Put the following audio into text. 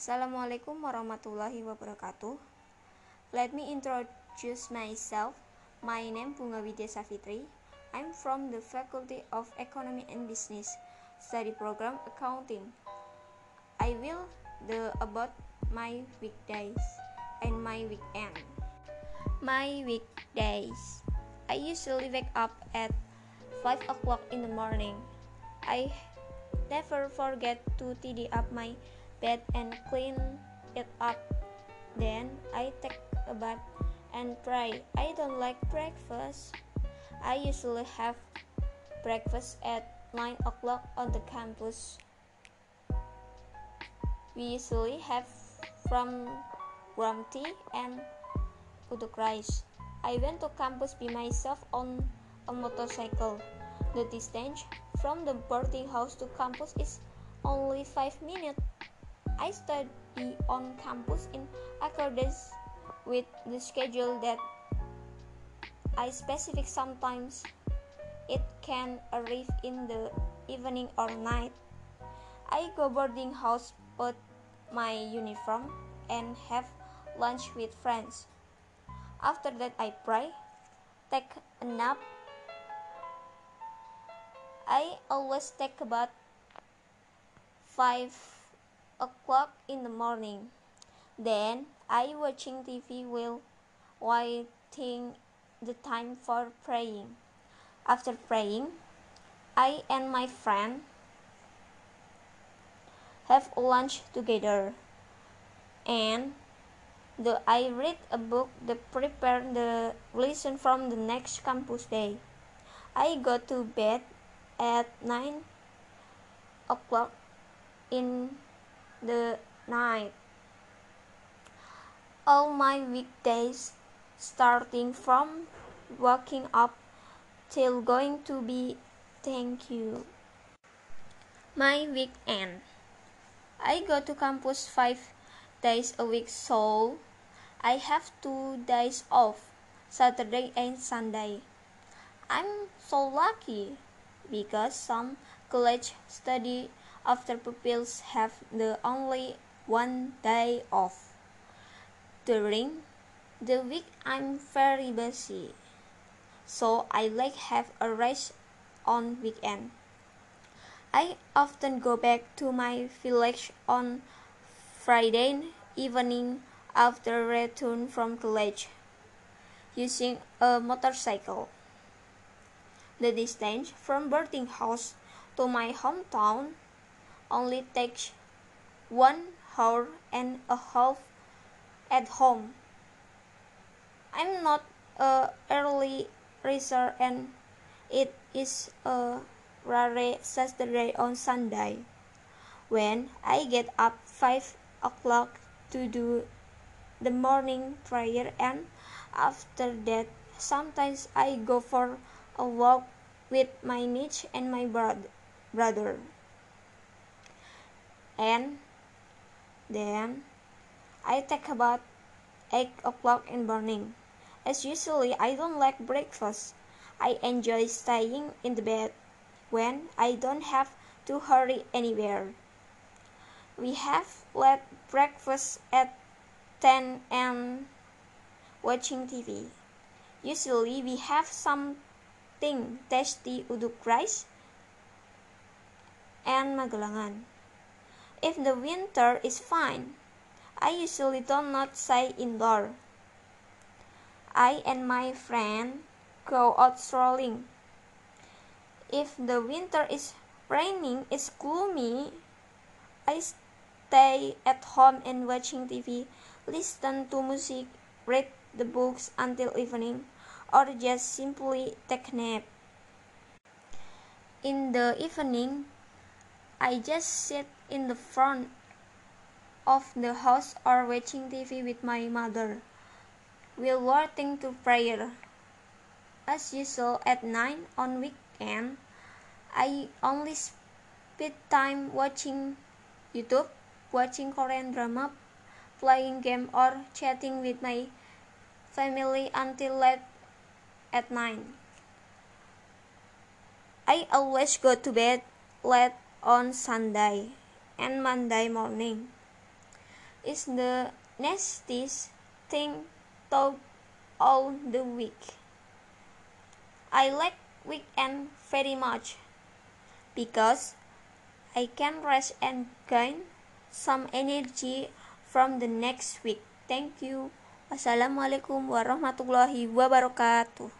Assalamualaikum warahmatullahi wabarakatuh. Let me introduce myself. My name Bunga Widya Savitri. I'm from the Faculty of Economy and Business, study program Accounting. I will the about my weekdays and my weekend. My weekdays. I usually wake up at 5 o'clock in the morning. I never forget to tidy up my bed and clean it up. Then I take a bath and pray. I don't like breakfast. I usually have breakfast at 9 o'clock on the campus. We usually have from rum tea and uduk rice. I went to campus by myself on a motorcycle. The distance from the boarding house to campus is only 5 minutes. I study on campus in accordance with the schedule that I specific sometimes it can arrive in the evening or night. I go boarding house put my uniform and have lunch with friends. After that I pray, take a nap. I always take about 5 o'clock in the morning. Then I watching TV while waiting the time for praying. After praying, I and my friend have lunch together. And the I read a book that prepare the lesson from the next campus day. I go to bed at 9 o'clock in the night. All my weekdays, starting from waking up till going to be thank you. My weekend. I go to campus five days a week, so I have two days off, Saturday and Sunday. I'm so lucky because some college study after pupils have the only one day off. During the week I'm very busy, so I like have a rest on weekend. I often go back to my village on Friday evening after return from college using a motorcycle. The distance from boarding house to my hometown only takes one hour and a half at home. I'm not a early riser and it is a rare Saturday on Sunday when I get up 5 o'clock to do the morning prayer and after that sometimes I go for a walk with my niece and my brother and then I take about 8 o'clock in morning. As usually, I don't like breakfast. I enjoy staying in the bed when I don't have to hurry anywhere. We have late breakfast at 10 and watching TV. Usually, we have something tasty uduk rice and magelangan. If the winter is fine, I usually do not stay indoor. I and my friend go out strolling. If the winter is raining, it's gloomy, I stay at home and watching TV, listen to music, read the books until evening, or just simply take nap. In the evening, I just sit in the front of the house or watching TV with my mother while waiting to prayer. As usual at night on weekend, I only spend time watching YouTube, watching Korean drama, playing game or chatting with my family until late at night. I always go to bed late on Sunday and Monday morning. is the nastiest thing thought all the week. I like weekend very much because I can rest and gain some energy from the next week. Thank you. Wassalamualaikum warahmatullahi wabarakatuh.